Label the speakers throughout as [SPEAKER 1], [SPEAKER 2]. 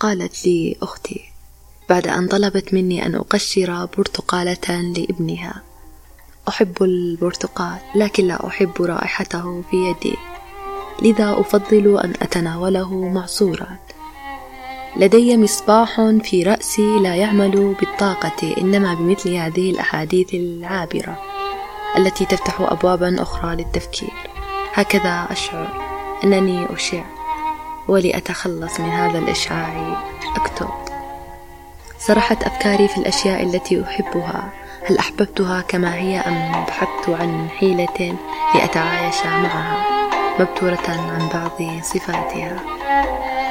[SPEAKER 1] قالت لي أختي بعد أن طلبت مني أن أقشر برتقالة لابنها. أحب البرتقال لكن لا أحب رائحته في يدي. لذا أفضل أن أتناوله معصورا. لدي مصباح في رأسي لا يعمل بالطاقة إنما بمثل هذه الأحاديث العابرة التي تفتح أبوابا أخرى للتفكير. هكذا أشعر أنني أشع. ولأتخلص من هذا الإشعاع أكتب. سرحت أفكاري في الأشياء التي أحبها. هل أحببتها كما هي أم بحثت عن حيلة لأتعايش معها؟ مبتورة عن بعض صفاتها.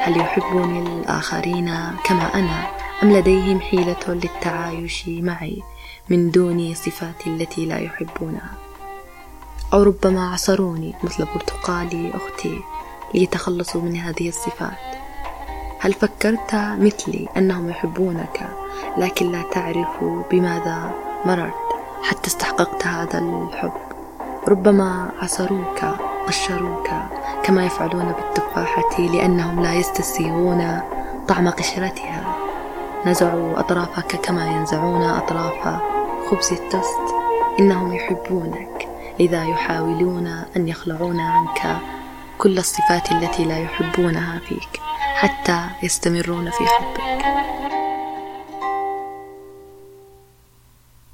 [SPEAKER 1] هل يحبني الآخرين كما أنا أم لديهم حيلة للتعايش معي من دون صفاتي التي لا يحبونها أو ربما عصروني مثل برتقالي أختي. ليتخلصوا من هذه الصفات. هل فكرت مثلي أنهم يحبونك لكن لا تعرف بماذا مررت حتى استحققت هذا الحب؟ ربما عصروك قشروك كما يفعلون بالتفاحة لأنهم لا يستسيغون طعم قشرتها. نزعوا أطرافك كما ينزعون أطراف خبز التوست. إنهم يحبونك لذا يحاولون أن يخلعون عنك كل الصفات التي لا يحبونها فيك حتى يستمرون في حبك.